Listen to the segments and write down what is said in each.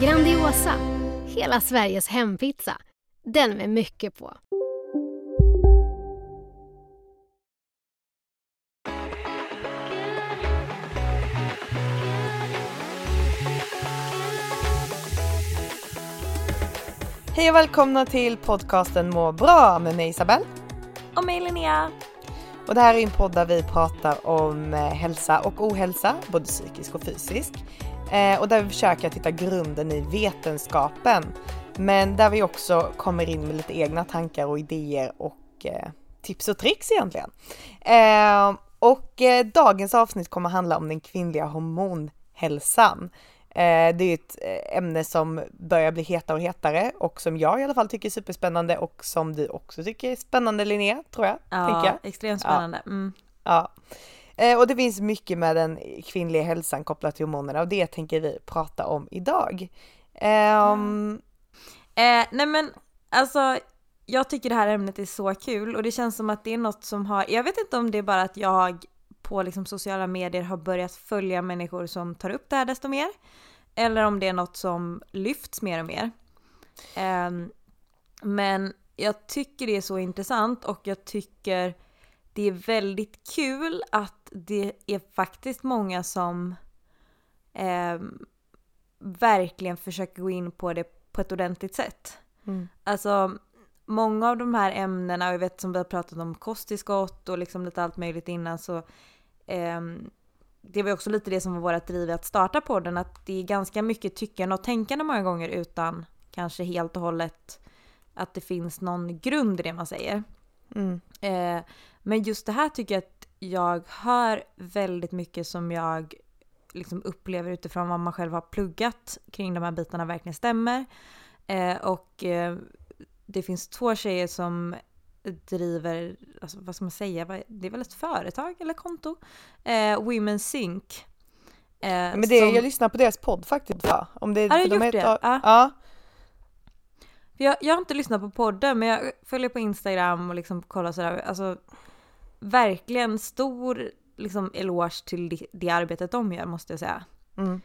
Grandiosa, hela Sveriges hempizza. Den med mycket på. Hej och välkomna till podcasten Må bra med mig Isabelle. Och mig Linnea. Och det här är en podd där vi pratar om eh, hälsa och ohälsa, både psykisk och fysisk. Eh, och där vi försöker att hitta grunden i vetenskapen. Men där vi också kommer in med lite egna tankar och idéer och eh, tips och tricks egentligen. Eh, och eh, dagens avsnitt kommer handla om den kvinnliga hormonhälsan. Eh, det är ett eh, ämne som börjar bli hetare och hetare och som jag i alla fall tycker är superspännande och som du också tycker är spännande Linnea, tror jag. Ja, jag. extremt spännande. Ja. Mm. ja. Eh, och det finns mycket med den kvinnliga hälsan kopplat till hormonerna och det tänker vi prata om idag. Um... Eh, nej men alltså jag tycker det här ämnet är så kul och det känns som att det är något som har, jag vet inte om det är bara att jag på liksom sociala medier har börjat följa människor som tar upp det här desto mer. Eller om det är något som lyfts mer och mer. Eh, men jag tycker det är så intressant och jag tycker det är väldigt kul att det är faktiskt många som eh, verkligen försöker gå in på det på ett ordentligt sätt. Mm. Alltså många av de här ämnena, och jag vet som vi har pratat om kosttillskott och liksom lite allt möjligt innan så eh, det var också lite det som var vårt driv att starta podden, att det är ganska mycket tyckande och tänkande många gånger utan kanske helt och hållet att det finns någon grund i det man säger. Mm. Eh, men just det här tycker jag att jag hör väldigt mycket som jag liksom upplever utifrån vad man själv har pluggat kring de här bitarna verkligen stämmer. Eh, och eh, det finns två tjejer som driver, alltså, vad ska man säga, det är väl ett företag eller konto? Eh, Women Sync. Eh, men det, som... Jag lyssnar på deras podd faktiskt va? Om det, har du gjort det? Ja. ja. Jag, jag har inte lyssnat på podden men jag följer på Instagram och liksom kollar sådär. Alltså verkligen stor liksom eloge till det, det arbetet de gör måste jag säga. Mm.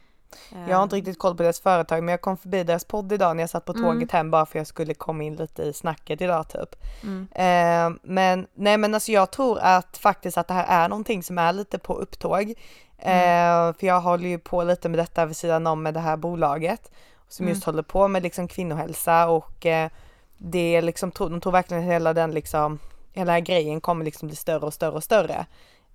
Jag har inte riktigt koll på deras företag men jag kom förbi deras podd idag när jag satt på tåget mm. hem bara för jag skulle komma in lite i snacket idag typ. Mm. Eh, men nej men alltså jag tror att faktiskt att det här är någonting som är lite på upptåg. Mm. Eh, för jag håller ju på lite med detta vid sidan om med det här bolaget som mm. just håller på med liksom kvinnohälsa och eh, det är liksom, de tror verkligen att hela den liksom, hela här grejen kommer liksom bli större och större och större.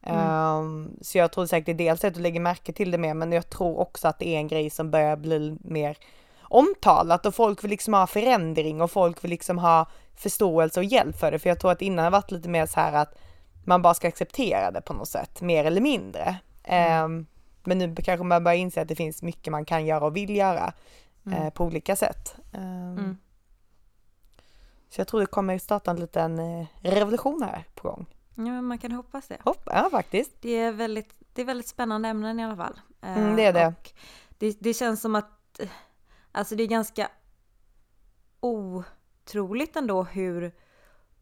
Mm. Um, så jag tror säkert det är dels att du lägger märke till det mer men jag tror också att det är en grej som börjar bli mer omtalat och folk vill liksom ha förändring och folk vill liksom ha förståelse och hjälp för det. För jag tror att innan det varit lite mer så här att man bara ska acceptera det på något sätt, mer eller mindre. Mm. Um, men nu kanske man börjar inse att det finns mycket man kan göra och vill göra mm. uh, på olika sätt. Um, så jag tror det kommer starta en liten uh, revolution här på gång. Ja, men man kan hoppas det. Hopp, ja, faktiskt. Det är, väldigt, det är väldigt spännande ämnen i alla fall. Mm, det är det. Och det. Det känns som att alltså det är ganska otroligt ändå hur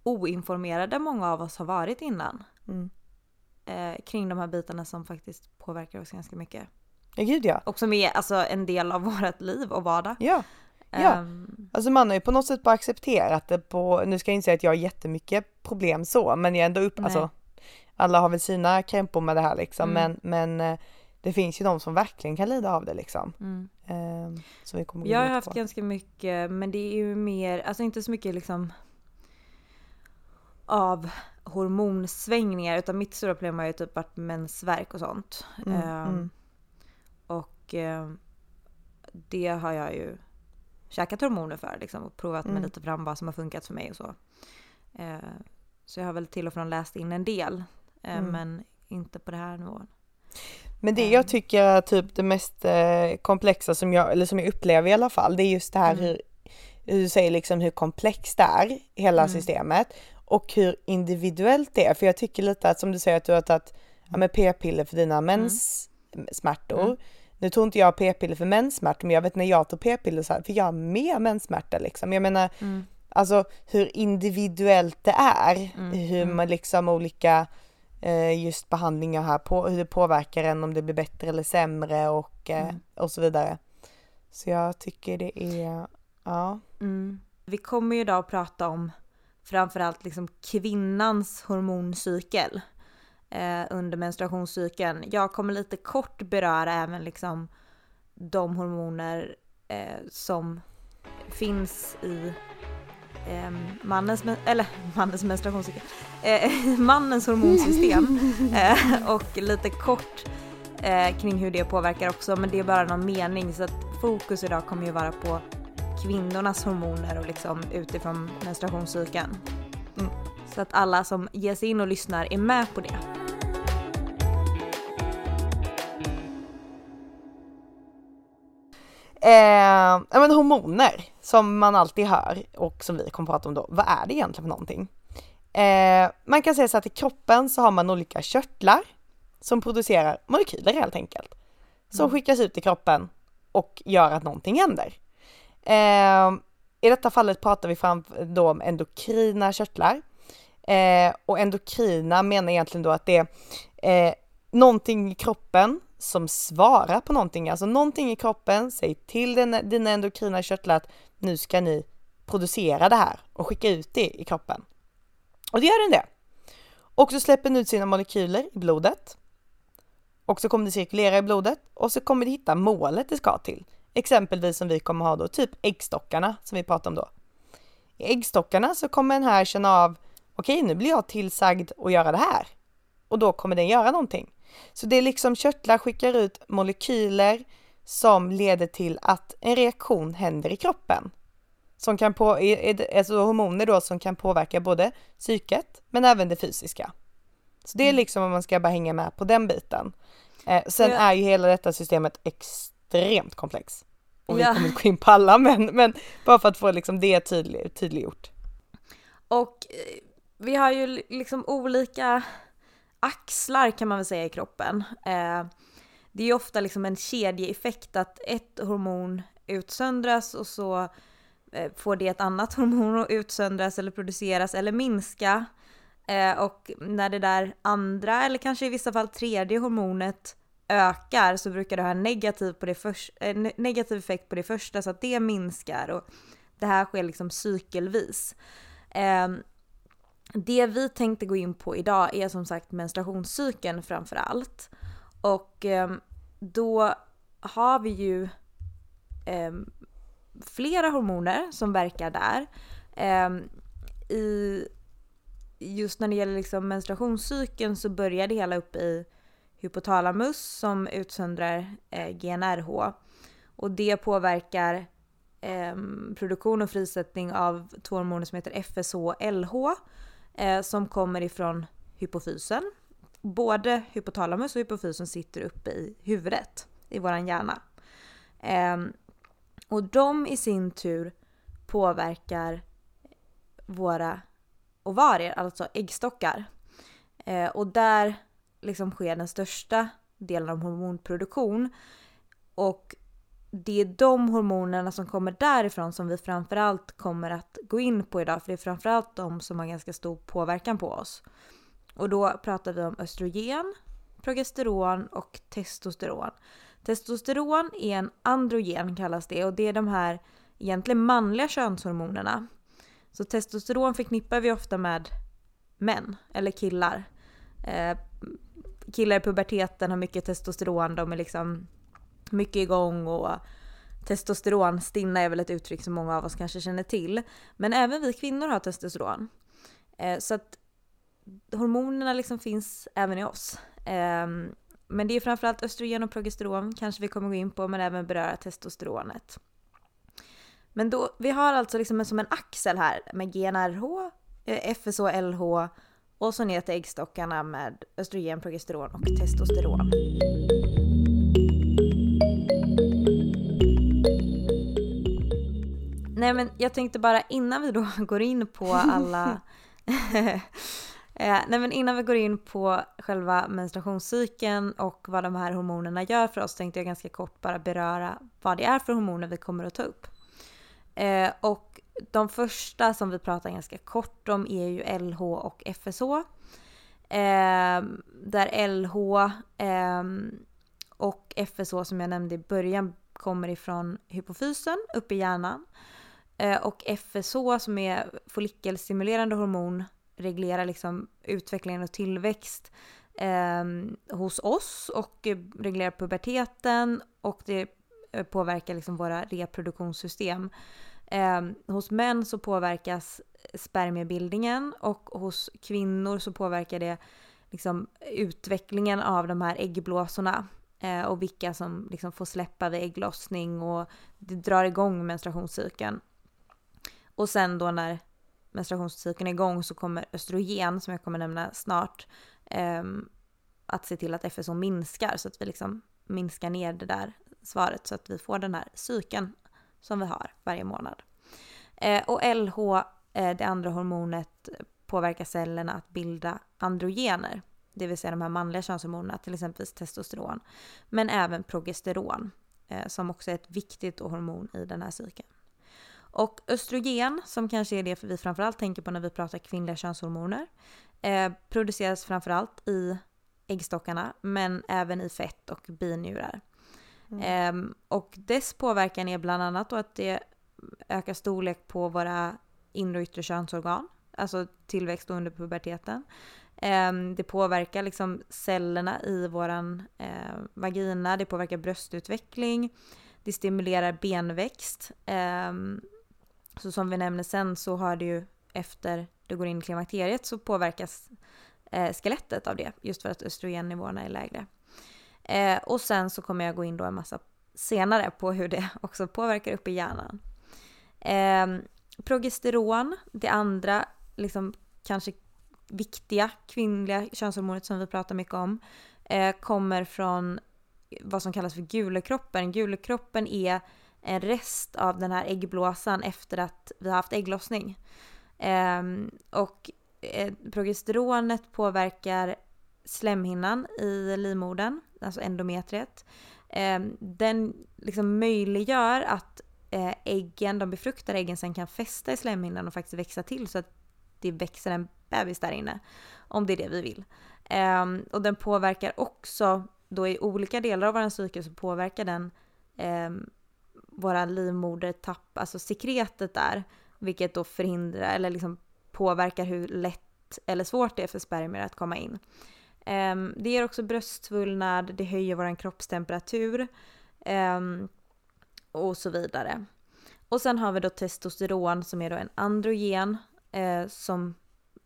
oinformerade många av oss har varit innan. Mm. Eh, kring de här bitarna som faktiskt påverkar oss ganska mycket. Ja, gud ja. Och som är alltså en del av vårt liv och vardag. Ja. Ja, um, alltså man har ju på något sätt bara accepterat det på, nu ska jag inte säga att jag har jättemycket problem så, men jag är ändå upp, nej. alltså alla har väl sina krämpor med det här liksom, mm. men, men eh, det finns ju de som verkligen kan lida av det liksom. Mm. Um, så vi kommer jag har haft på. ganska mycket, men det är ju mer, alltså inte så mycket liksom av hormonsvängningar utan mitt stora problem har ju typ varit mensvärk och sånt. Mm, mm. Och eh, det har jag ju käkat hormoner för liksom och provat med Mm. lite fram vad som har funkat för mig och så. Eh, så jag har väl till och från läst in en del eh, Mm. men inte på det här nivån. Men det jag tycker är typ det mest eh, komplexa som jag, eller som jag upplever i alla fall, det är just det här Mm. hur, hur du säger liksom hur komplext det är, hela Mm. systemet och hur individuellt det är. För jag tycker lite att som du säger att du har tagit ja, p-piller för dina menssmärtor. Nu tror inte jag p-piller för menssmärtor men jag vet när jag tog p-piller så här, för jag mer menssmärta liksom. Jag menar Mm. alltså hur individuellt det är, Mm, hur mm. man liksom olika eh, just behandlingar här, på, hur det påverkar en om det blir bättre eller sämre och, eh, Mm. och så vidare. Så jag tycker det är, ja. Mm. Vi kommer ju idag att prata om framförallt liksom kvinnans hormoncykel eh, under menstruationscykeln. Jag kommer lite kort beröra även liksom de hormoner eh, som finns i eh, mannens, eller mannens menstruationscykel, eh, mannens hormonsystem eh, och lite kort eh, kring hur det påverkar också men det är bara någon mening så att fokus idag kommer ju vara på kvinnornas hormoner och liksom utifrån menstruationscykeln. Mm. Så att alla som ger sig in och lyssnar är med på det. Eh, men hormoner som man alltid hör och som vi kommer prata om då, vad är det egentligen för någonting? Eh, man kan säga så att i kroppen så har man olika körtlar som producerar molekyler helt enkelt. Som skickas ut i kroppen och gör att någonting händer. Eh, I detta fallet pratar vi fram då om endokrina körtlar. Eh, och endokrina menar egentligen då att det är eh, någonting i kroppen som svarar på någonting, alltså någonting i kroppen säger till dina, dina endokrina körtlar att nu ska ni producera det här och skicka ut det i kroppen. Och det gör den det. Och så släpper den ut sina molekyler i blodet. Och så kommer det cirkulera i blodet och så kommer det hitta målet det ska till. Exempelvis som vi kommer ha då, typ äggstockarna som vi pratade om då. I äggstockarna så kommer den här känna av, okej nu blir jag tillsagd att göra det här. Och då kommer den göra någonting. Så det är liksom körtlar skickar ut molekyler som leder till att en reaktion händer i kroppen. Som kan på, alltså hormoner då som kan påverka både psyket men även det fysiska. Så det är liksom om man ska bara hänga med på den biten. Eh, sen Ja. är ju hela detta systemet extremt komplext. Och vi Ja. kommer inte gå in på alla men, men bara för att få liksom det tydlig, tydliggjort. Och eh, vi har ju li- liksom olika axlar kan man väl säga i kroppen. Eh, det är ju ofta liksom en kedjeeffekt att ett hormon utsöndras och så eh, får det ett annat hormon att utsöndras eller produceras eller minska. Eh, och när det där andra eller kanske i vissa fall tredje hormonet ökar så brukar det ha en negativ, på det förs- eh, negativ effekt på det första så att det minskar. Och det här sker liksom cykelvis. Ehm, det vi tänkte gå in på idag är som sagt menstruationscykeln framför allt. Och eh, då har vi ju eh, flera hormoner som verkar där. Eh, I just när det gäller liksom menstruationscykeln så börjar det hela upp i hypotalamus som utsöndrar eh, GnRH. Och det påverkar ehm, produktion och frisättning av två hormoner som heter FSH och LH eh, som kommer ifrån hypofysen. Både hypotalamus och hypofysen sitter uppe i huvudet i våran hjärna. Eh, och de i sin tur påverkar våra ovarier, alltså äggstockar. Eh, och där liksom sker den största delen av hormonproduktion. Och det är de hormonerna som kommer därifrån som vi framförallt kommer att gå in på idag. För det är framförallt de som har ganska stor påverkan på oss. Och då pratar vi om östrogen, progesteron och testosteron. Testosteron är en androgen kallas det och det är de här egentligen manliga könshormonerna. Så testosteron förknippar vi ofta med män eller killar. Eh, killar i puberteten har mycket testosteron, de är liksom mycket igång och testosteronstinna är väl ett uttryck som många av oss kanske känner till. Men även vi kvinnor har testosteron. Eh, så att hormonerna liksom finns även i oss. Eh, men det är framförallt östrogen och progesteron kanske vi kommer gå in på, men även beröra testosteronet. Men då, vi har alltså liksom som en axel här med GnRH, eh, FSH, LH och så ner till äggstockarna med östrogen, progesteron och testosteron. Nej men jag tänkte bara innan vi då går in på alla Eh, nej men innan vi går in på själva menstruationscykeln och vad de här hormonerna gör för oss tänkte jag ganska kort bara beröra vad det är för hormoner vi kommer att ta upp. Eh, och de första som vi pratar ganska kort om är ju LH och FSH. Eh, där LH eh, och FSH som jag nämnde i början kommer ifrån hypofysen upp i hjärnan. Eh, och FSH som är follikelstimulerande hormon reglerar liksom utvecklingen och tillväxt eh, hos oss och reglerar puberteten och det eh, påverkar liksom våra reproduktionssystem. Eh, hos män så påverkas spermiebildningen och hos kvinnor så påverkar det liksom utvecklingen av de här äggblåsorna eh, och vilka som liksom får släppa vid ägglossning och det drar igång menstruationscykeln. Och sen då när menstruationscykeln är igång så kommer östrogen, som jag kommer nämna snart, eh, att se till att FSH minskar så att vi liksom minskar ner det där svaret så att vi får den här cykeln som vi har varje månad. Eh, och LH, eh, det andra hormonet, påverkar cellerna att bilda androgener, det vill säga de här manliga könshormonerna, till exempel testosteron, men även progesteron, eh, som också är ett viktigt hormon i den här cykeln. Och östrogen, som kanske är det vi framförallt tänker på när vi pratar kvinnliga könshormoner, eh, produceras framförallt i äggstockarna men även i fett och binjurar. Mm. Eh, och dess påverkan är bland annat då att det ökar storlek på våra inre och yttre könsorgan, alltså tillväxt under puberteten. Eh, det påverkar liksom cellerna i våran eh, vagina, det påverkar bröstutveckling, det stimulerar benväxt. Så som vi nämner sen så har det ju efter det går in i klimakteriet så påverkas eh, skelettet av det just för att östrogennivåerna är lägre. Eh, och sen så kommer jag gå in då en massa senare på hur det också påverkar upp i hjärnan. Eh, progesteron, det andra liksom kanske viktiga kvinnliga könshormonet som vi pratar mycket om, eh, kommer från vad som kallas för gulekroppen. Gulekroppen är en rest av den här äggblåsan efter att vi har haft ägglossning. Ehm, och eh, progesteronet påverkar slemhinnan i livmodern, alltså endometriet. Ehm, den liksom möjliggör att eh, äggen, de befruktade äggen sen kan fästa i slemhinnan och faktiskt växa till så att det växer en bebis där inne. Om det är det vi vill. Ehm, och den påverkar också, då i olika delar av vår cykel så påverkar den våra livmoder livmodertapp, alltså sekretet där, vilket då förhindrar eller liksom påverkar hur lätt eller svårt det är för spermier att komma in. Um, det ger också bröstsvullnad, det höjer vår kroppstemperatur um, och så vidare. Och sen har vi då testosteron som är då en androgen eh, som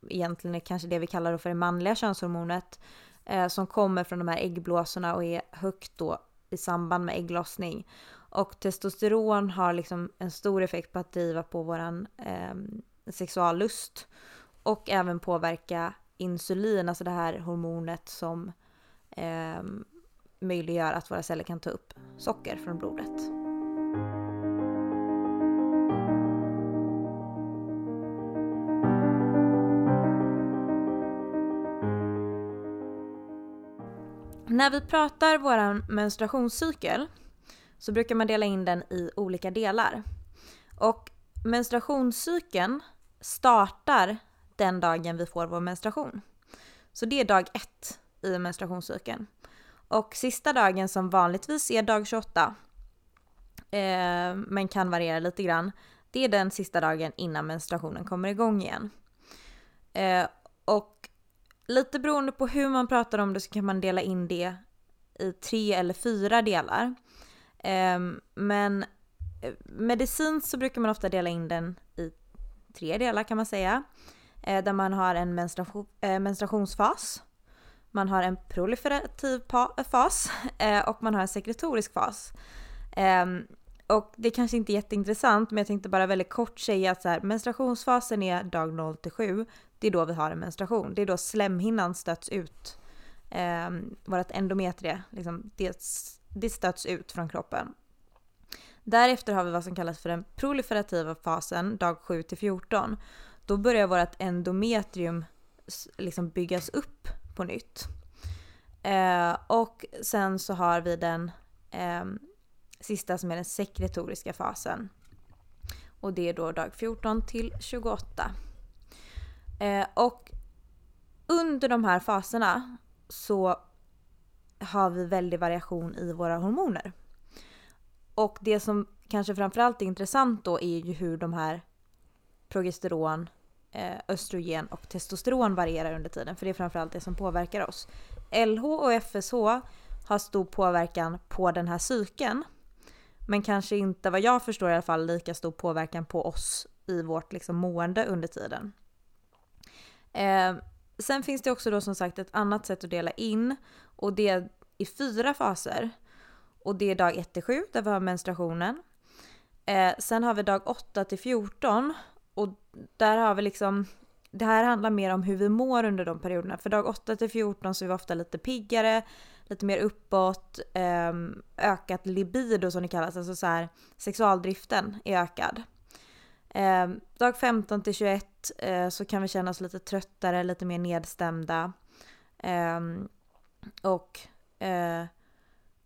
egentligen är kanske det vi kallar för det manliga könshormonet eh, som kommer från de här äggblåsorna och är högt då i samband med ägglossning. Och testosteron har liksom en stor effekt på att driva på våran eh, sexuallust och även påverka insulin, alltså det här hormonet som eh, möjliggör att våra celler kan ta upp socker från blodet. När vi pratar vår menstruationscykel så brukar man dela in den i olika delar. Och menstruationscykeln startar den dagen vi får vår menstruation. Så det är dag ett i menstruationscykeln. Och sista dagen som vanligtvis är dag 28, eh, men kan variera lite grann, det är den sista dagen innan menstruationen kommer igång igen. Eh, och lite beroende på hur man pratar om det så kan man dela in det i tre eller fyra delar. Ehm, men eh, medicinskt så brukar man ofta dela in den i tre delar kan man säga. Eh, där man har en menstruation, eh, menstruationsfas, man har en proliferativ fas och man har en sekretorisk fas. Ehm, och det kanske inte är jätteintressant men jag tänkte bara väldigt kort säga att så här, menstruationsfasen är dag 0 till 7. Det är då vi har en menstruation. Det är då slemhinnan stöts ut. Eh, vårt endometrie, liksom, det, det stöts ut från kroppen. Därefter har vi vad som kallas för den proliferativa fasen, dag 7 till 14. Då börjar vårt endometrium liksom byggas upp på nytt. Eh, och sen så har vi den eh, sista som är den sekretoriska fasen. Och det är då dag 14 till 28. Eh, och under de här faserna så har vi väldig variation i våra hormoner. Och det som kanske framförallt är intressant då är ju hur de här progesteron, eh, östrogen och testosteron varierar under tiden. För det är framförallt det som påverkar oss. LH och FSH har stor påverkan på den här cykeln. Men kanske inte, vad jag förstår i alla fall, lika stor påverkan på oss i vårt liksom, mående under tiden. Eh, Sen finns det också då som sagt ett annat sätt att dela in och det är i fyra faser. Och det är dag 1 till 7 där vi har menstruationen. Eh, sen har vi dag 8 till 14 och där har vi liksom det här handlar mer om hur vi mår under de perioderna. För dag 8 till 14 så är vi ofta lite piggare, lite mer uppåt, ehm, ökat libido som det kallas, alltså så här, sexualdriften är ökad. Eh, dag 15 till 21 eh, så kan vi känna oss lite tröttare, lite mer nedstämda. Eh, och eh,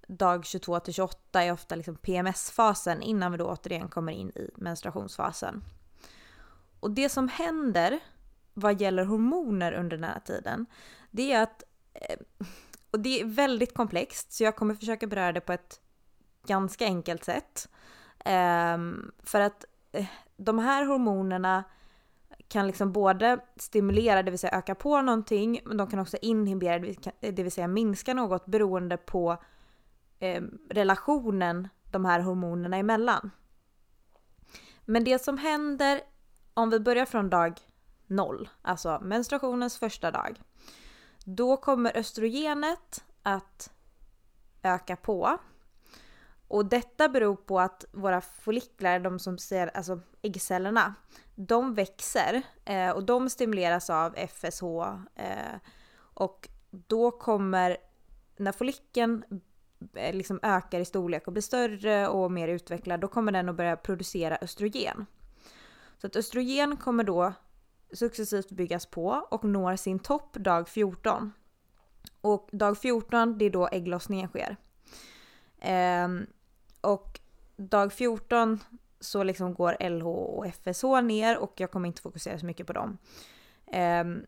dag 22 till 28 är ofta liksom PMS-fasen innan vi då återigen kommer in i menstruationsfasen. Och det som händer vad gäller hormoner under den här tiden, det är att, eh, och det är väldigt komplext så jag kommer försöka beröra det på ett ganska enkelt sätt. Ehm, för att eh, de här hormonerna kan liksom både stimulera, det vill säga öka på någonting, men de kan också inhibera, det vill säga minska något beroende på eh, relationen de här hormonerna emellan. Men det som händer om vi börjar från dag noll, alltså menstruationens första dag, då kommer östrogenet att öka på. Och detta beror på att våra folliklar, de som ser, alltså äggcellerna, de växer eh, och de stimuleras av FSH eh, och då kommer, när follikeln eh, liksom ökar i storlek och blir större och mer utvecklad, då kommer den att börja producera östrogen. Så att östrogen kommer då successivt byggas på och når sin topp dag 14. Och dag 14, det är då ägglossningen sker. Ehm, och dag 14 så liksom går LH och FSH ner och jag kommer inte fokusera så mycket på dem. Ehm,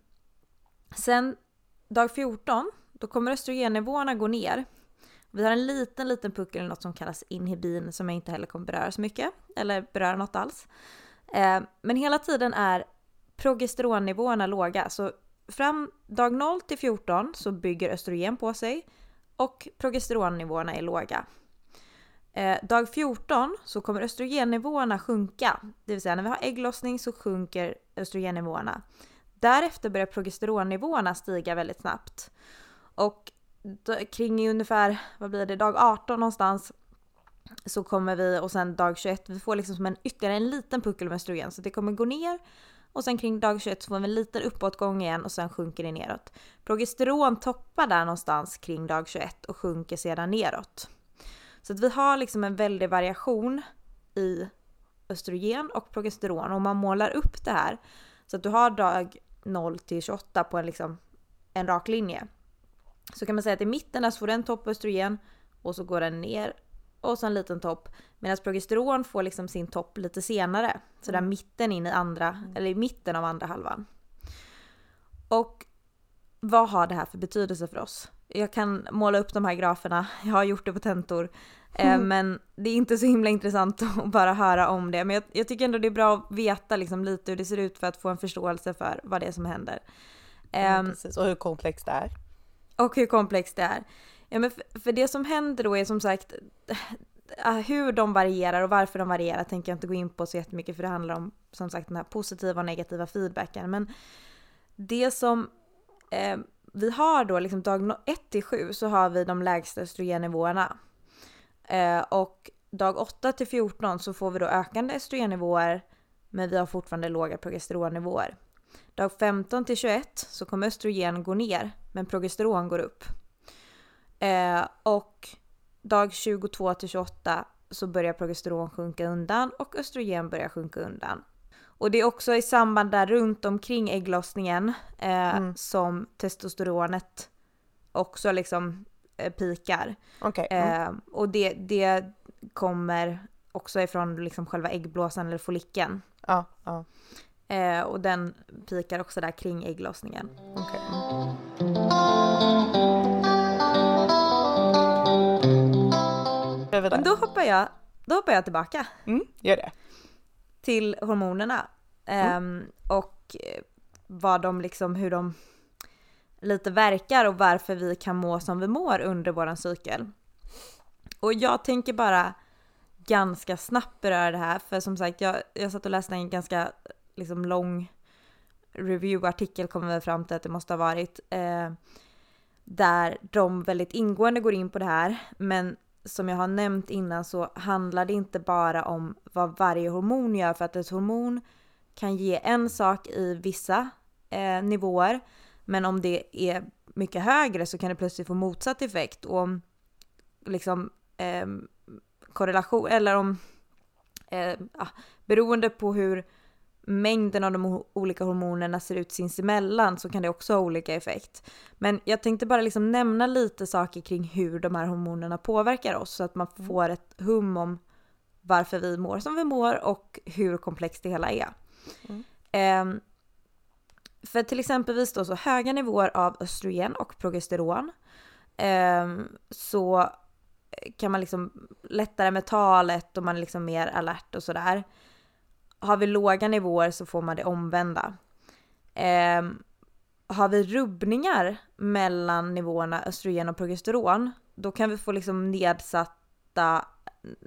sen dag 14, då kommer östrogennivåerna gå ner. Vi har en liten, liten puckel, något som kallas inhibin, som jag inte heller kommer beröra så mycket, eller beröra något alls. Ehm, men hela tiden är progesteronnivåerna låga, så fram dag 0 till 14 så bygger östrogen på sig och progesteronnivåerna är låga. Eh, dag 14 så kommer östrogennivåerna sjunka, det vill säga när vi har ägglossning så sjunker östrogennivåerna. Därefter börjar progesteronnivåerna stiga väldigt snabbt. Och då, kring ungefär, vad blir det, dag 18 någonstans så kommer vi och sen dag 21, vi får liksom som en ytterligare en liten puckel med östrogen så det kommer gå ner och sen kring dag 21 så får vi en liten uppåtgång igen och sen sjunker det neråt. Progesteron toppar där någonstans kring dag 21 och sjunker sedan neråt. Så att vi har liksom en väldig variation i östrogen och progesteron och om man målar upp det här så att du har dag 0 till 28 på en, liksom, en rak linje. Så kan man säga att i mitten där så får du en topp östrogen och så går den ner och så en liten topp. Medan progesteron får liksom sin topp lite senare. Så där mitten in i andra, eller i mitten av andra halvan. Och vad har det här för betydelse för oss? Jag kan måla upp de här graferna, jag har gjort det på tentor. Mm. Men det är inte så himla intressant att bara höra om det. Men jag, jag tycker ändå det är bra att veta liksom lite hur det ser ut för att få en förståelse för vad det är som händer. Ja, Um, precis, och hur komplext det är. och hur komplext det är. Ja, men för, för det som händer då är som sagt äh, hur de varierar och varför de varierar tänker jag inte gå in på så jättemycket för det handlar om som sagt den här positiva och negativa feedbacken. Men det som eh, vi har då, liksom dag 1 till 7 så har vi de lägsta östrogennivåerna. Eh, och dag 8 till 14 så får vi då ökande östrogennivåer men vi har fortfarande låga progesteronnivåer. Dag 15 till 21 så kommer östrogen gå ner men progesteron går upp. Eh, och dag 22 till 28 så börjar progesteron sjunka undan och östrogen börjar sjunka undan. Och det är också i samband där runt omkring ägglossningen eh, mm. som testosteronet också liksom pikar. Okay. Mm. Eh, och det, det kommer också ifrån liksom själva äggblåsan eller follikeln. Ja, ja. Eh, och den pikar också där kring ägglossningen. Okay. Men då hoppar jag, då hoppar jag tillbaka. Mm, gör det. Till hormonerna. Mm. Eh, och vad de liksom, hur de lite verkar och varför vi kan må som vi mår under våran cykel. Och jag tänker bara ganska snabbt beröra det här för som sagt jag, jag satt och läste en ganska liksom lång review-artikel kommer vi fram till att det måste ha varit. Eh, där de väldigt ingående går in på det här. Men som jag har nämnt innan så handlar det inte bara om vad varje hormon gör för att ett hormon kan ge en sak i vissa eh, nivåer. Men om det är mycket högre så kan det plötsligt få motsatt effekt. Och liksom eh, korrelation, eller om eh, beroende på hur mängden av de olika hormonerna ser ut sinsemellan så kan det också ha olika effekt. Men jag tänkte bara liksom nämna lite saker kring hur de här hormonerna påverkar oss så att man mm. får ett hum om varför vi mår som vi mår och hur komplext det hela är. Mm. Eh, för till exempelvis då så höga nivåer av östrogen och progesteron ehm, eh, så kan man liksom lättare med talet och man är liksom mer alert och sådär. Har vi låga nivåer så får man det omvända. Eh, har vi rubbningar mellan nivåerna östrogen och progesteron, då kan vi få liksom nedsatta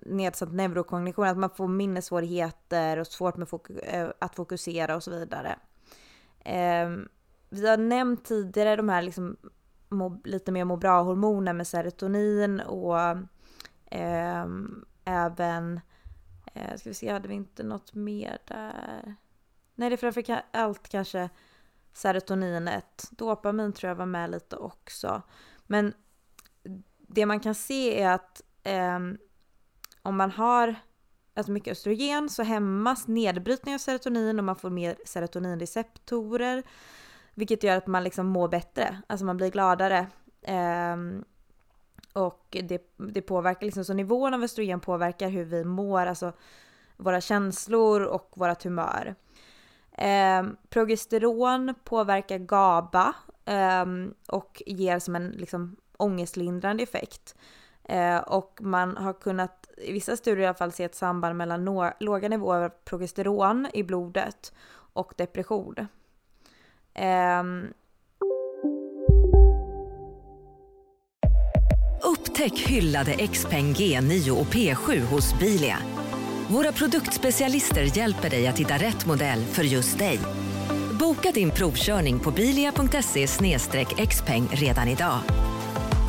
nedsatt neurokognition, att man får minnessvårigheter och svårt med fok eh, att fokusera och så vidare. Eh, vi har nämnt tidigare de här liksom må, lite mer må bra-hormoner med serotonin och eh, även Eh, ska vi se, hade vi inte något mer där? Nej, det är framför allt kanske serotoninet. Dopamin tror jag var med lite också. Men det man kan se är att eh, om man har alltså mycket östrogen så hämmas nedbrytning av serotonin och man får mer serotoninreceptorer. Vilket gör att man liksom mår bättre, alltså man blir gladare. Um, och det, det påverkar liksom, så nivån av östrogen påverkar hur vi mår, alltså våra känslor och vårt humör. Um, progesteron påverkar GABA um, och ger som en liksom, ångestlindrande effekt. Eh, och man har kunnat, i vissa studier i alla fall, se ett samband mellan no låga nivåer av progesteron i blodet och depression. Eh, Upptäck hyllade XPeng G9 och P7 hos Bilia. Våra produktspecialister hjälper dig att hitta rätt modell för just dig. Boka din provkörning på bilia.se xpeng redan idag.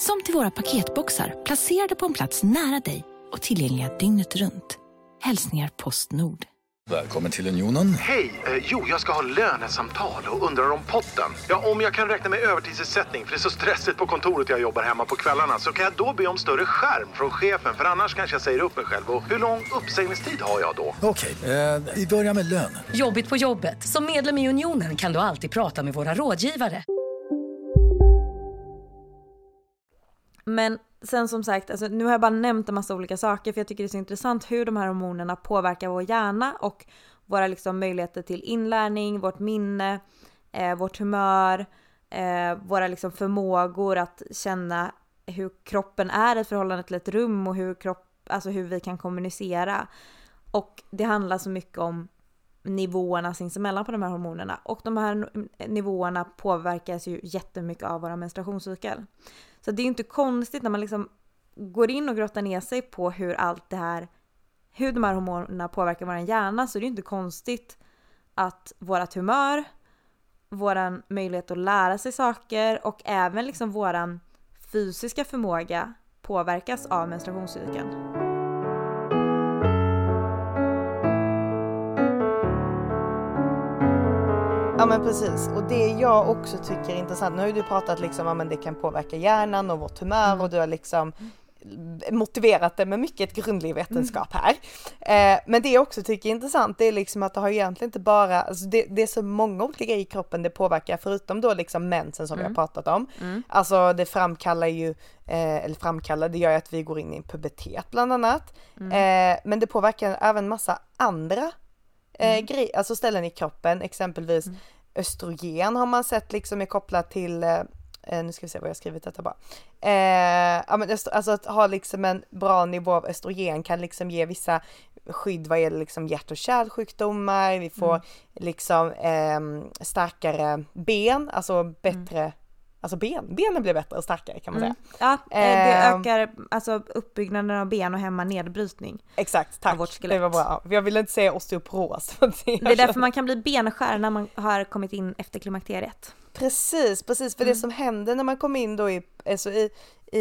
Som till våra paketboxar placerade på en plats nära dig och tillgängliga dygnet runt. Hälsningar Postnord. Välkommen till Unionen. Hej! Eh, jo, jag ska ha lönesamtal och undrar om potten. Ja, om jag kan räkna med övertidsersättning för det är så stressigt på kontoret jag jobbar hemma på kvällarna så kan jag då be om större skärm från chefen för annars kanske jag säger upp mig själv. Och hur lång uppsägningstid har jag då? Okej, eh, vi börjar med lön. Jobbigt på jobbet. Som medlem i Unionen kan du alltid prata med våra rådgivare. Men sen som sagt, alltså, nu har jag bara nämnt en massa olika saker för jag tycker det är så intressant hur de här hormonerna påverkar vår hjärna och våra liksom möjligheter till inlärning, vårt minne, eh, vårt humör, eh, våra liksom förmågor att känna hur kroppen är i förhållande till ett rum och hur, kropp, alltså hur vi kan kommunicera. Och det handlar så mycket om nivåerna sinsemellan på de här hormonerna och de här nivåerna påverkas ju jättemycket av våra menstruationscykel. Så det är ju inte konstigt när man liksom går in och grottar ner sig på hur allt det här, hur de här hormonerna påverkar vår hjärna så det är ju inte konstigt att vårat humör, våran möjlighet att lära sig saker och även liksom våran fysiska förmåga påverkas av menstruationscykeln. Ja men precis och det jag också tycker är intressant, nu har ju du pratat liksom om att det kan påverka hjärnan och vårt humör mm. och du har liksom motiverat det med mycket grundlig vetenskap här. Eh, men det jag också tycker är intressant det är liksom att det har egentligen inte bara, alltså det, det är så många olika grejer i kroppen det påverkar förutom då liksom mensen som mm. vi har pratat om. Mm. Alltså det framkallar ju, eh, eller framkallar, det gör ju att vi går in i en pubertet bland annat. Mm. Eh, men det påverkar även massa andra eh, mm. grejer, alltså ställen i kroppen, exempelvis mm. östrogen har man sett liksom är kopplat till eh, eh nu ska vi se vad jag skrivit detta bara. Eh, ja, men alltså att ha liksom en bra nivå av östrogen kan liksom ge vissa skydd vad gäller liksom hjärt och kärlsjukdomar, vi får mm. liksom eh, starkare ben, alltså bättre mm. Alltså ben, benen blir bättre och starkare kan man säga. Mm. Ja, eh, det ehm. ökar alltså uppbyggnaden av ben och hämmar nedbrytning. Exakt, tack. Vårt Det var bra. Jag ville inte säga osteoporos. Det är därför man kan bli benskär när man har kommit in efter klimakteriet. Precis, precis. För mm. det som händer när man kommer in då i, alltså i, i,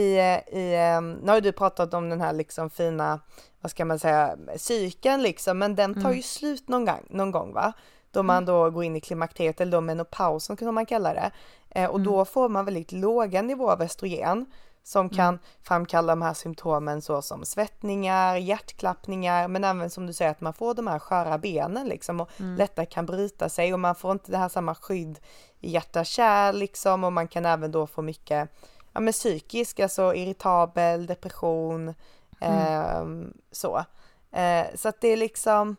i, ehm, nu har du pratat om den här liksom fina, vad ska man säga, cykeln liksom, men den tar mm. ju slut någon gång, någon gång va? Då man mm. då går in i klimakteriet eller då menopausen kan man kalla det. Eh, och mm. då får man väldigt låga nivåer av östrogen som mm. kan mm. framkalla de här symptomen såsom svettningar, hjärtklappningar, men även som du säger att man får de här sköra benen liksom och mm. lättare kan bryta sig och man får inte det här samma skydd i hjärta kärl liksom och man kan även då få mycket ja, men psykisk, alltså irritabel, depression, eh, så. Eh, så att det är liksom,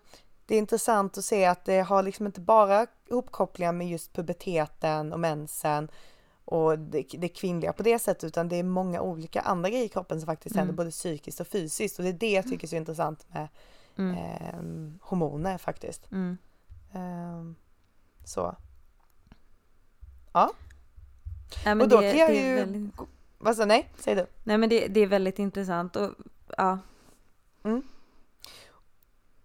det är intressant att se att det har liksom inte bara ihopkopplingar med just puberteten och mensen och det, det kvinnliga på det sättet utan det är många olika andra grejer i kroppen som faktiskt mm. händer både psykiskt och fysiskt och det är det jag tycker är så intressant med mm. eh, hormoner faktiskt. Mm. Eh, så. Ja. ja och då det, kan jag ju... Väldigt... Vad sa nej? Säg du. Nej men det, det är väldigt intressant och ja. Mm.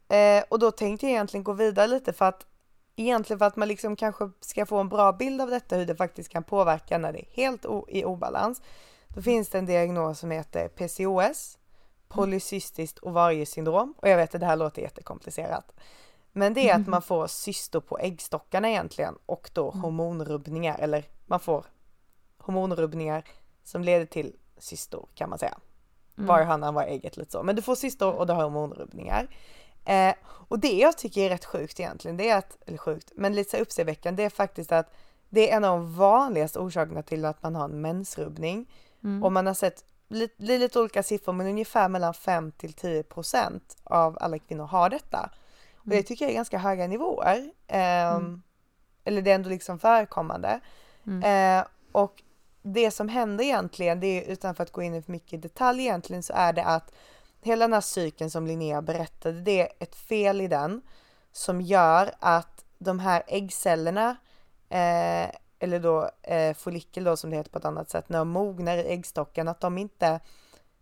Eh, och då tänkte jag egentligen gå vidare lite för att egentligen för att man liksom kanske ska få en bra bild av detta, hur det faktiskt kan påverka när det är helt i obalans. Då finns det en diagnos som heter PCOS, polycystiskt ovariesyndrom. Och jag vet att det här låter jättekomplicerat. Men det är att man får cystor på äggstockarna egentligen och då mm. hormonrubbningar, eller man får hormonrubbningar som leder till cystor kan man säga. Mm. Var hönan var ägget lite så. Men du får cystor och du har hormonrubbningar. Eh, och det jag tycker är rätt sjukt egentligen, det är att, eller sjukt, men lite så uppseendeväckande, det är faktiskt att det är en av de vanligaste orsakerna till att man har en mensrubbning. Mm. Och man har sett lite, lite olika siffror, men ungefär mellan 5 till 10 procent av alla kvinnor har detta. Och det mm. tycker jag är ganska höga nivåer. Eh, mm. Eller det är ändå liksom förekommande. Mm. Eh, och det som händer egentligen, det är utan för att gå in i för mycket detalj egentligen, så är det att hela den här cykeln som Linnea berättade, det är ett fel i den som gör att de här äggcellerna, eh, eller då eh, follikel då som det heter på ett annat sätt, när de mognar i äggstocken, att de inte,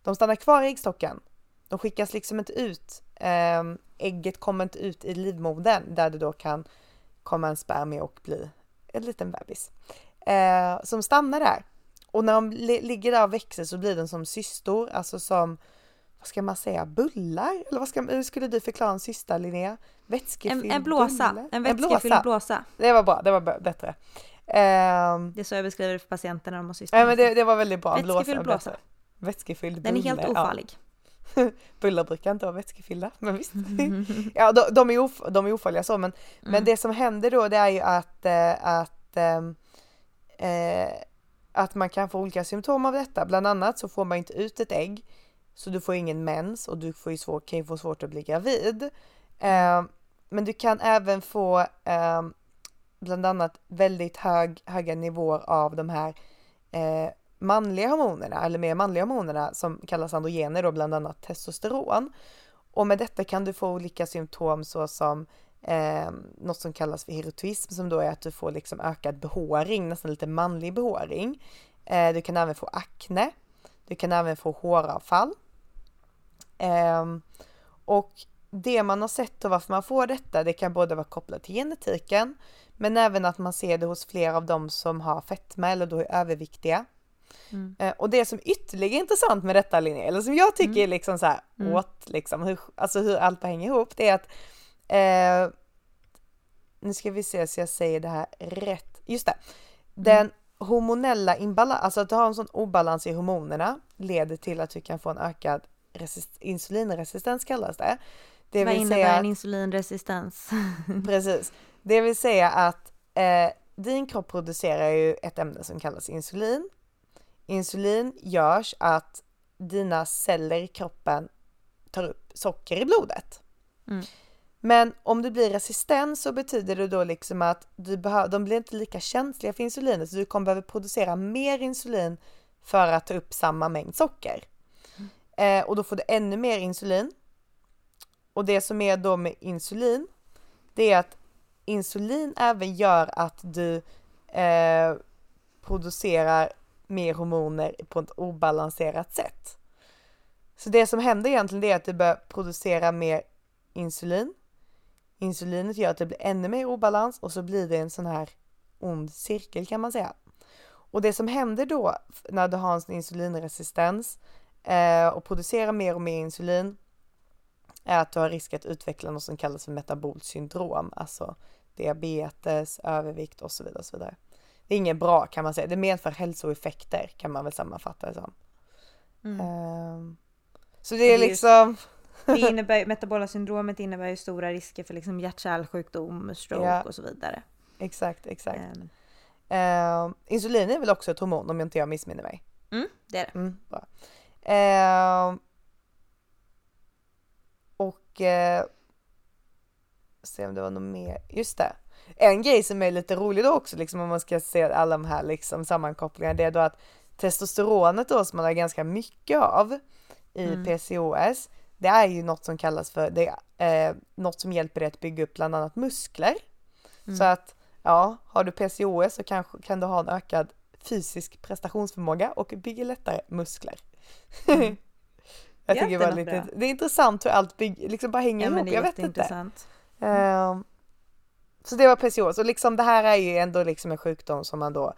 de stannar kvar i äggstocken. De skickas liksom inte ut. Eh, ägget kommer inte ut i livmodern där det då kan komma en spermie och bli en liten bebis. Eh, som stannar där. Och när de ligger där och växer så blir de som cystor, alltså som vad ska man säga, bullar? Eller vad ska, hur skulle du förklara en cysta Linnea? Vätskefylld en, en blåsa, bulle? en vätskefylld blåsa. blåsa. Det var bra, det var bättre. Um, det är så jag beskriver det för patienterna när de har cystor. Ja men det, det var väldigt bra. Vätskefylld blåsa. blåsa. Vätskefylld Den är helt ofarlig. Ja. Bullar brukar inte vara vätskefyllda, men visst. ja, de, de, är of, de är ofarliga så, men, mm. men det som händer då det är ju att, äh, att, äh, att man kan få olika symptom av detta. Bland annat så får man inte ut ett ägg så du får ingen mens och du får ju svår, kan ju få svårt att bli gravid. Eh, men du kan även få eh, bland annat väldigt hög, höga nivåer av de här eh, manliga hormonerna, eller mer manliga hormonerna som kallas androgener då, bland annat testosteron. Och med detta kan du få olika symptom såsom eh, något som kallas för hirotism som då är att du får liksom ökad behåring, nästan lite manlig behåring. Eh, du kan även få akne. Du kan även få håravfall. Eh, och det man har sett och varför man får detta, det kan både vara kopplat till genetiken, men även att man ser det hos flera av dem som har fetma eller då är överviktiga. Mm. Eh, och det som är ytterligare intressant med detta Linnea, eller som jag tycker mm. är liksom så här, mm. åt liksom, hur, alltså hur allt hänger ihop, det är att eh, nu ska vi se så jag säger det här rätt, just det, den mm. hormonella imbalans, alltså att du har en sån obalans i hormonerna leder till att du kan få en ökad insulinresistens kallas det. det Vad innebär säga, en insulinresistens? precis, det vill säga att eh, din kropp producerar ju ett ämne som kallas insulin. Insulin görs att dina celler i kroppen tar upp socker i blodet. Mm. Men om det blir resistens så betyder det då liksom att du behöver, de blir inte lika känsliga för insulinet så du kommer behöva producera mer insulin för att ta upp samma mängd socker. Eh, och då får du ännu mer insulin. Och det som är då med insulin, det är att insulin även gör att du eh, producerar mer hormoner på ett obalanserat sätt. Så det som händer egentligen är att du börjar producera mer insulin. Insulinet gör att det blir ännu mer obalans och så blir det en sån här ond cirkel kan man säga. Och det som händer då när du har en insulinresistens eh, och producerar mer och mer insulin är att du har risk att utveckla något som kallas för metabolt syndrom, alltså diabetes, övervikt och så vidare. Och så vidare. Det är inget bra kan man säga, det medför hälsoeffekter kan man väl sammanfatta det som. Mm. Um, så det är liksom det innebär, metabola syndromet innebär ju stora risker för liksom hjärt-kärlsjukdom, stroke ja. och så vidare. Exakt, exakt. Um. Uh, insulin är väl också ett hormon om jag inte jag missminner mig? Mm, det är det. Mm, Uh, och uh, se om det var något mer, just det. En grej som är lite rolig då också, liksom om man ska se alla de här liksom sammankopplingarna, det är då att testosteronet då som man har ganska mycket av i mm. PCOS, det är ju något som kallas för, det eh, något som hjälper dig att bygga upp bland annat muskler. Mm. Så att, ja, har du PCOS så kanske kan du ha en ökad fysisk prestationsförmåga och bygger lättare muskler. Mm. jag tycker det, lite, det är intressant hur allt bygger, liksom bara hänger ja, ihop, jag vet inte. Mm. Så det var PCOS och liksom det här är ju ändå liksom en sjukdom som man då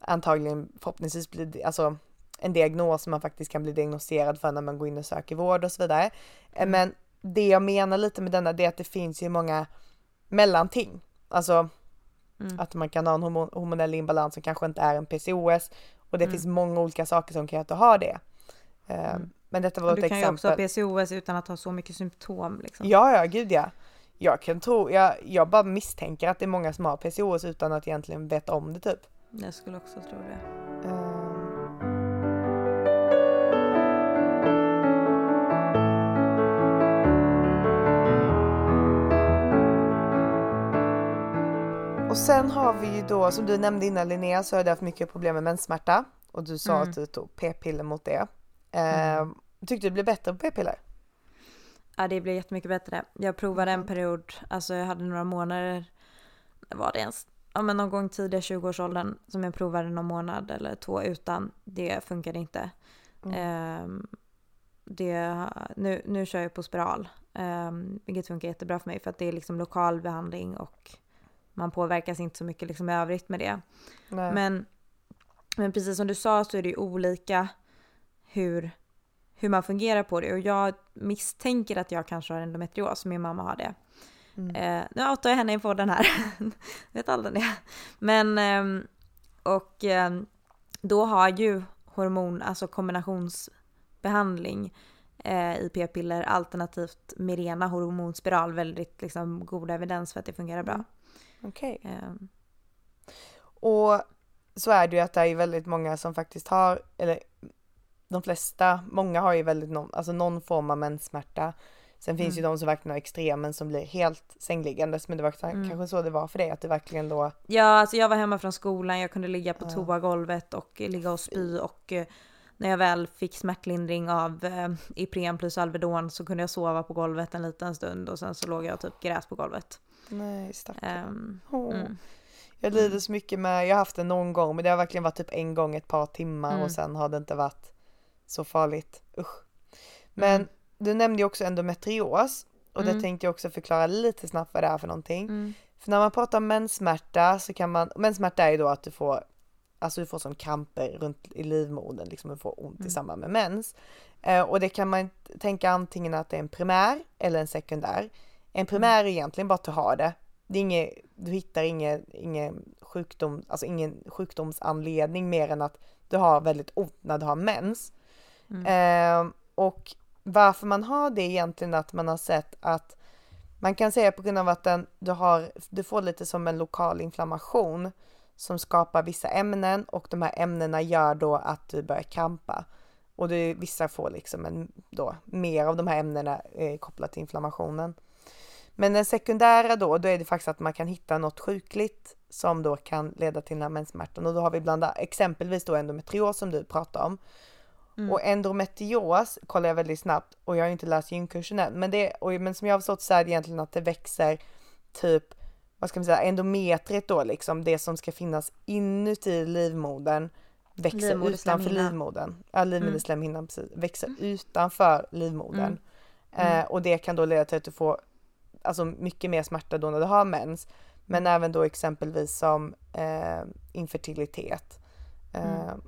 antagligen förhoppningsvis blir, alltså en diagnos som man faktiskt kan bli diagnostiserad för när man går in och söker vård och så vidare. Mm. Men det jag menar lite med denna det är att det finns ju många mellanting. Alltså mm. att man kan ha en hormon hormonell imbalans som kanske inte är en PCOS och det mm. finns många olika saker som kan göra att du har det. Um, men detta var ett exempel. Du kan ju också ha PCOS utan att ha så mycket symptom. Liksom. Ja, ja, gud ja. Jag kan tro, jag, jag bara misstänker att det är många som har PCOS utan att egentligen veta om det typ. Jag skulle också tro det. Um, Och sen har vi ju då, som du nämnde innan Linnea, så har du haft mycket problem med menssmärta. Och du sa mm. att du tog p-piller mot det. Eh, mm. Tyckte du det blev bättre på p-piller? Ja det blev jättemycket bättre. Jag provade en mm. period, alltså jag hade några månader, var det ens? Ja men någon gång tidigare 20-årsåldern som jag provade någon månad eller två utan. Det funkade inte. Mm. Eh, det, nu, nu kör jag på spiral. Eh, vilket funkar jättebra för mig för att det är liksom lokal behandling och man påverkas inte så mycket liksom i övrigt med det. Men, men precis som du sa så är det ju olika hur, hur man fungerar på det och jag misstänker att jag kanske har endometrios, min mamma har det. Mm. Eh, nu outar jag henne i podden här, vet aldrig det. Men eh, och eh, då har ju hormon, alltså kombinationsbehandling eh, i p-piller alternativt Mirena hormonspiral väldigt liksom, god evidens för att det fungerar bra. Mm. Okej. Okay. Ehm. Och så är det ju att det är väldigt många som faktiskt har, eller de flesta, många har ju väldigt någon, alltså någon form av menssmärta. Sen finns ju de som verkligen har extremen som blir helt sängliggandes men det var Mm. kanske så det var för dig att du verkligen då Ja, alltså jag var hemma från skolan, jag kunde ligga på Ja. toagolvet och ligga och spy och eh, när jag väl fick smärtlindring av eh, Ipren plus Alvedon så kunde jag sova på golvet en liten stund och sen så låg jag och typ grät på golvet. Nej stackarn. Ehm, Åh. mm. Jag lider så mycket med, jag har haft det någon gång men det har verkligen varit typ en gång ett par timmar Mm. och sen har det inte varit så farligt. Usch. Men Mm. du nämnde ju också endometrios och det Mm. tänkte jag också förklara lite snabbt vad det är för någonting. Mm. För när man pratar om menssmärta så kan man, menssmärta är ju då att du får, alltså du får som kramper runt i livmodern, liksom du får ont i Mm. samband med mens. Eh, och det kan man tänka antingen att det är en primär eller en sekundär. En primär är egentligen bara att du har det. det är inget, du hittar ingen, ingen sjukdom, alltså ingen sjukdomsanledning mer än att du har väldigt ont när du har mens. Eh, och varför man har det är egentligen att man har sett att man kan säga på grund av att den, du, har, du får lite som en lokal inflammation som skapar vissa ämnen och de här ämnena gör då att du börjar krampa. Och du, vissa får liksom en, då, mer av de här ämnena eh, kopplat till inflammationen. Men den sekundära då, då är det faktiskt att man kan hitta något sjukligt som då kan leda till den här menssmärtan och då har vi bland annat exempelvis då endometrios som du pratar om. Mm. Och endometrios kollar jag väldigt snabbt och jag har inte läst gynkursen än men, det, och, men som jag har förstått så är det egentligen att det växer typ vad ska man säga, endometriet då liksom, det som ska finnas inuti livmodern växer utanför livmodern. Ja, livmoderslemhinnan precis, växer utanför livmodern. Mm. Eh, och det kan då leda till att du får alltså mycket mer smärta då när du har mens. Men även då exempelvis som eh, infertilitet. Eh, Mm.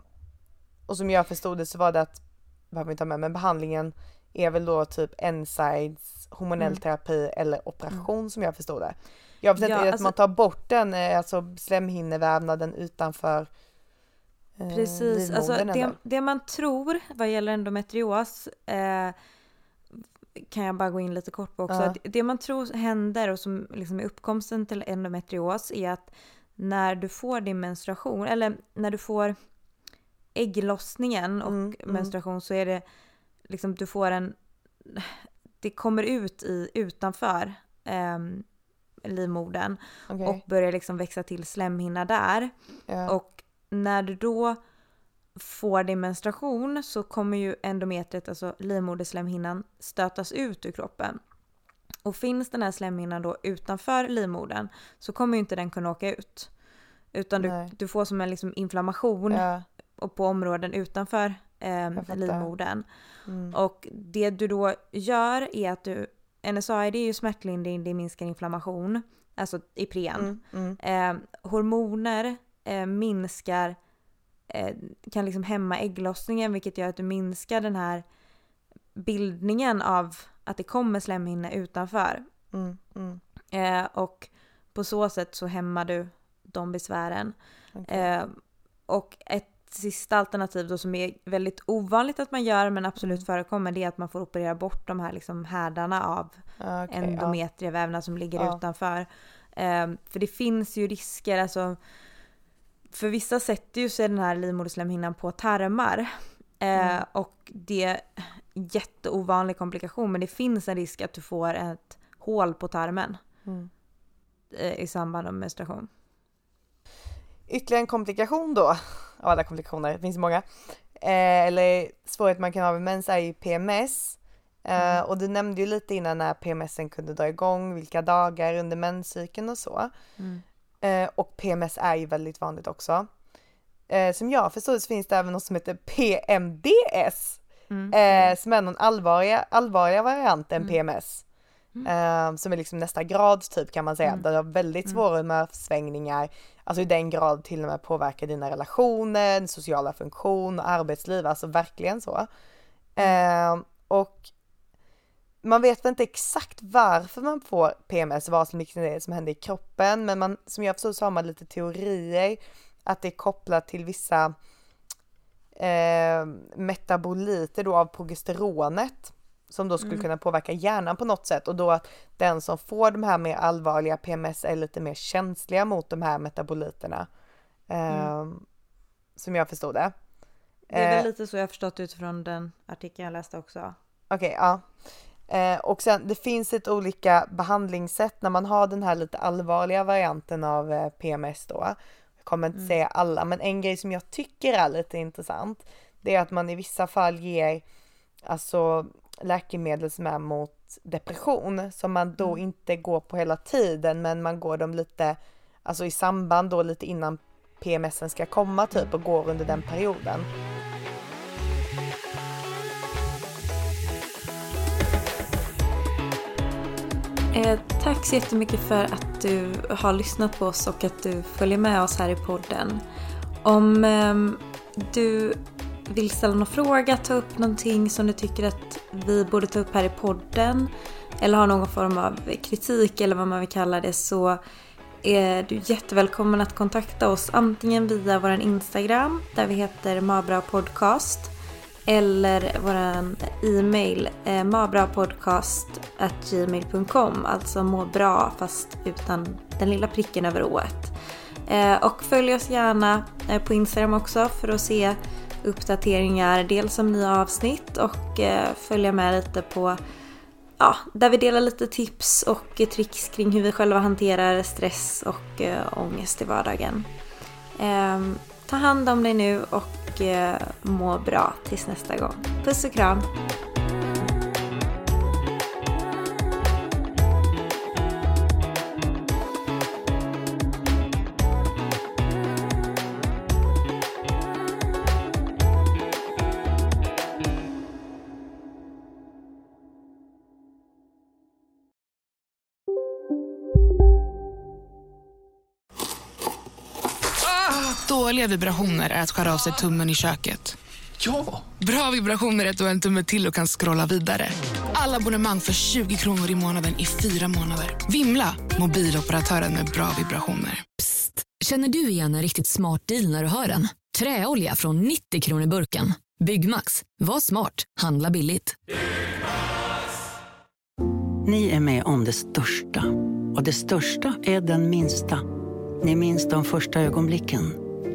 Och som jag förstod det så var det att, behöver vi inte ha med, men behandlingen är väl då typ NSAIDs, hormonell Mm. terapi eller operation som jag förstod det. Jag förstått Ja, att alltså- man tar bort den, eh, alltså slemhinnevävnaden utanför eh, Precis, alltså det, det man tror vad gäller endometrios eh, kan jag bara gå in lite kort på också. Ja. Det, det man tror händer och som liksom är uppkomsten till endometrios är att när du får din menstruation eller när du får ägglossningen och Mm, mm. menstruation så är det liksom du får en det kommer ut i utanför ehm, livmodern Okej. och börjar liksom växa till slemhinna där. Ja. Och när du då får din menstruation så kommer ju endometriet, alltså livmoderslemhinnan, stötas ut ur kroppen. Och finns den här slemhinnan då utanför livmodern så kommer ju inte den kunna åka ut. Utan du, du får som en liksom inflammation Ja. Och på områden utanför eh, livmodern. Mm. Och det du då gör är att du, NSAID är ju smärtlindring, det minskar inflammation, alltså Ipren. Mm, mm. Eh, hormoner eh, minskar, eh, kan liksom hämma ägglossningen vilket gör att du minskar den här bildningen av att det kommer slemhinna utanför. Mm, mm. Eh, och på så sätt så hämmar du de besvären. Okej. Eh, och ett sista alternativ då som är väldigt ovanligt att man gör men absolut Mm. förekommer det är att man får operera bort de här liksom härdarna av Ah, ja. endometrievävnad som ligger Ja. utanför. Eh, för det finns ju risker, alltså för vissa sätter ju sig den här livmoderslemhinnan på tarmar. Eh, Mm. Och det är jätteovanlig komplikation men det finns en risk att du får ett hål på tarmen Mm. eh, i samband med menstruation. Ytterligare en komplikation då, av alla komplikationer, det finns många, eh, eller svårighet man kan ha med mens är ju PMS. Eh, Mm. Och du nämnde ju lite innan när PMSen kunde dra igång, vilka dagar under menscykeln och så. Mm. Eh, och PMS är ju väldigt vanligt också. Eh, som jag förstår så finns det även något som heter PMDS. Mm. Eh, som är någon allvarliga, allvarliga variant än Mm. PMS. Eh, som är liksom nästa grad typ kan man säga. Mm. Där du har väldigt Mm. svåra humörsvängningar. Alltså i den grad till och med påverkar dina relationer, din sociala funktion och arbetsliv. Alltså verkligen så. Eh, och man vet väl inte exakt varför man får PMS, vad som, liksom som händer i kroppen. Men man, som jag förstår så har man lite teorier att det är kopplat till vissa eh, metaboliter då av progesteronet som då skulle Mm. kunna påverka hjärnan på något sätt och då att den som får de här mer allvarliga PMS är lite mer känsliga mot de här metaboliterna. Eh, Som jag förstod det. Det är Eh, väl lite så jag förstått utifrån den artikeln jag läste också. Okej, ja. Eh, och sen det finns ett olika behandlingssätt när man har den här lite allvarliga varianten av eh, PMS då. Jag kommer inte Mm. säga alla, men en grej som jag tycker är lite intressant, det är att man i vissa fall ger alltså läkemedel som är mot depression som man då inte går på hela tiden men man går dem lite alltså i samband då lite innan PMSen ska komma typ och går under den perioden. Eh, tack så jättemycket för att du har lyssnat på oss och att du följer med oss här i podden. Om ehm, du vill ställa någon fråga, ta upp någonting som du tycker att vi borde ta upp här i podden eller har någon form av kritik eller vad man vill kalla det så är du jättevälkommen att kontakta oss antingen via vår Instagram där vi heter Mabra Podcast eller vår e-mail eh, mabrapodcast.gmail.com alltså må bra fast utan den lilla pricken över ået. Eh, och följ oss gärna eh, på Instagram också för att se uppdateringar dels om nya avsnitt och eh, följa med lite på ja, där vi delar lite tips och tricks kring hur vi själva hanterar stress och eh, ångest i vardagen. Ehm, ta hand om dig nu och eh, må bra tills nästa gång. Puss och kram! Dåliga vibrationer är att skära av sig tummen i köket. Ja! Bra vibrationer är att du har en tumme till och kan scrolla vidare. Alla abonnemang för 20 kronor i månaden i fyra månader. Vimla! Mobiloperatören med bra vibrationer. Känner du igen en riktigt smart deal när du hör den? Träolja från 90 kronor burken. Byggmax. Var smart. Handla billigt. Ni är med om det största. Och det största är den minsta. Ni minns de första ögonblicken.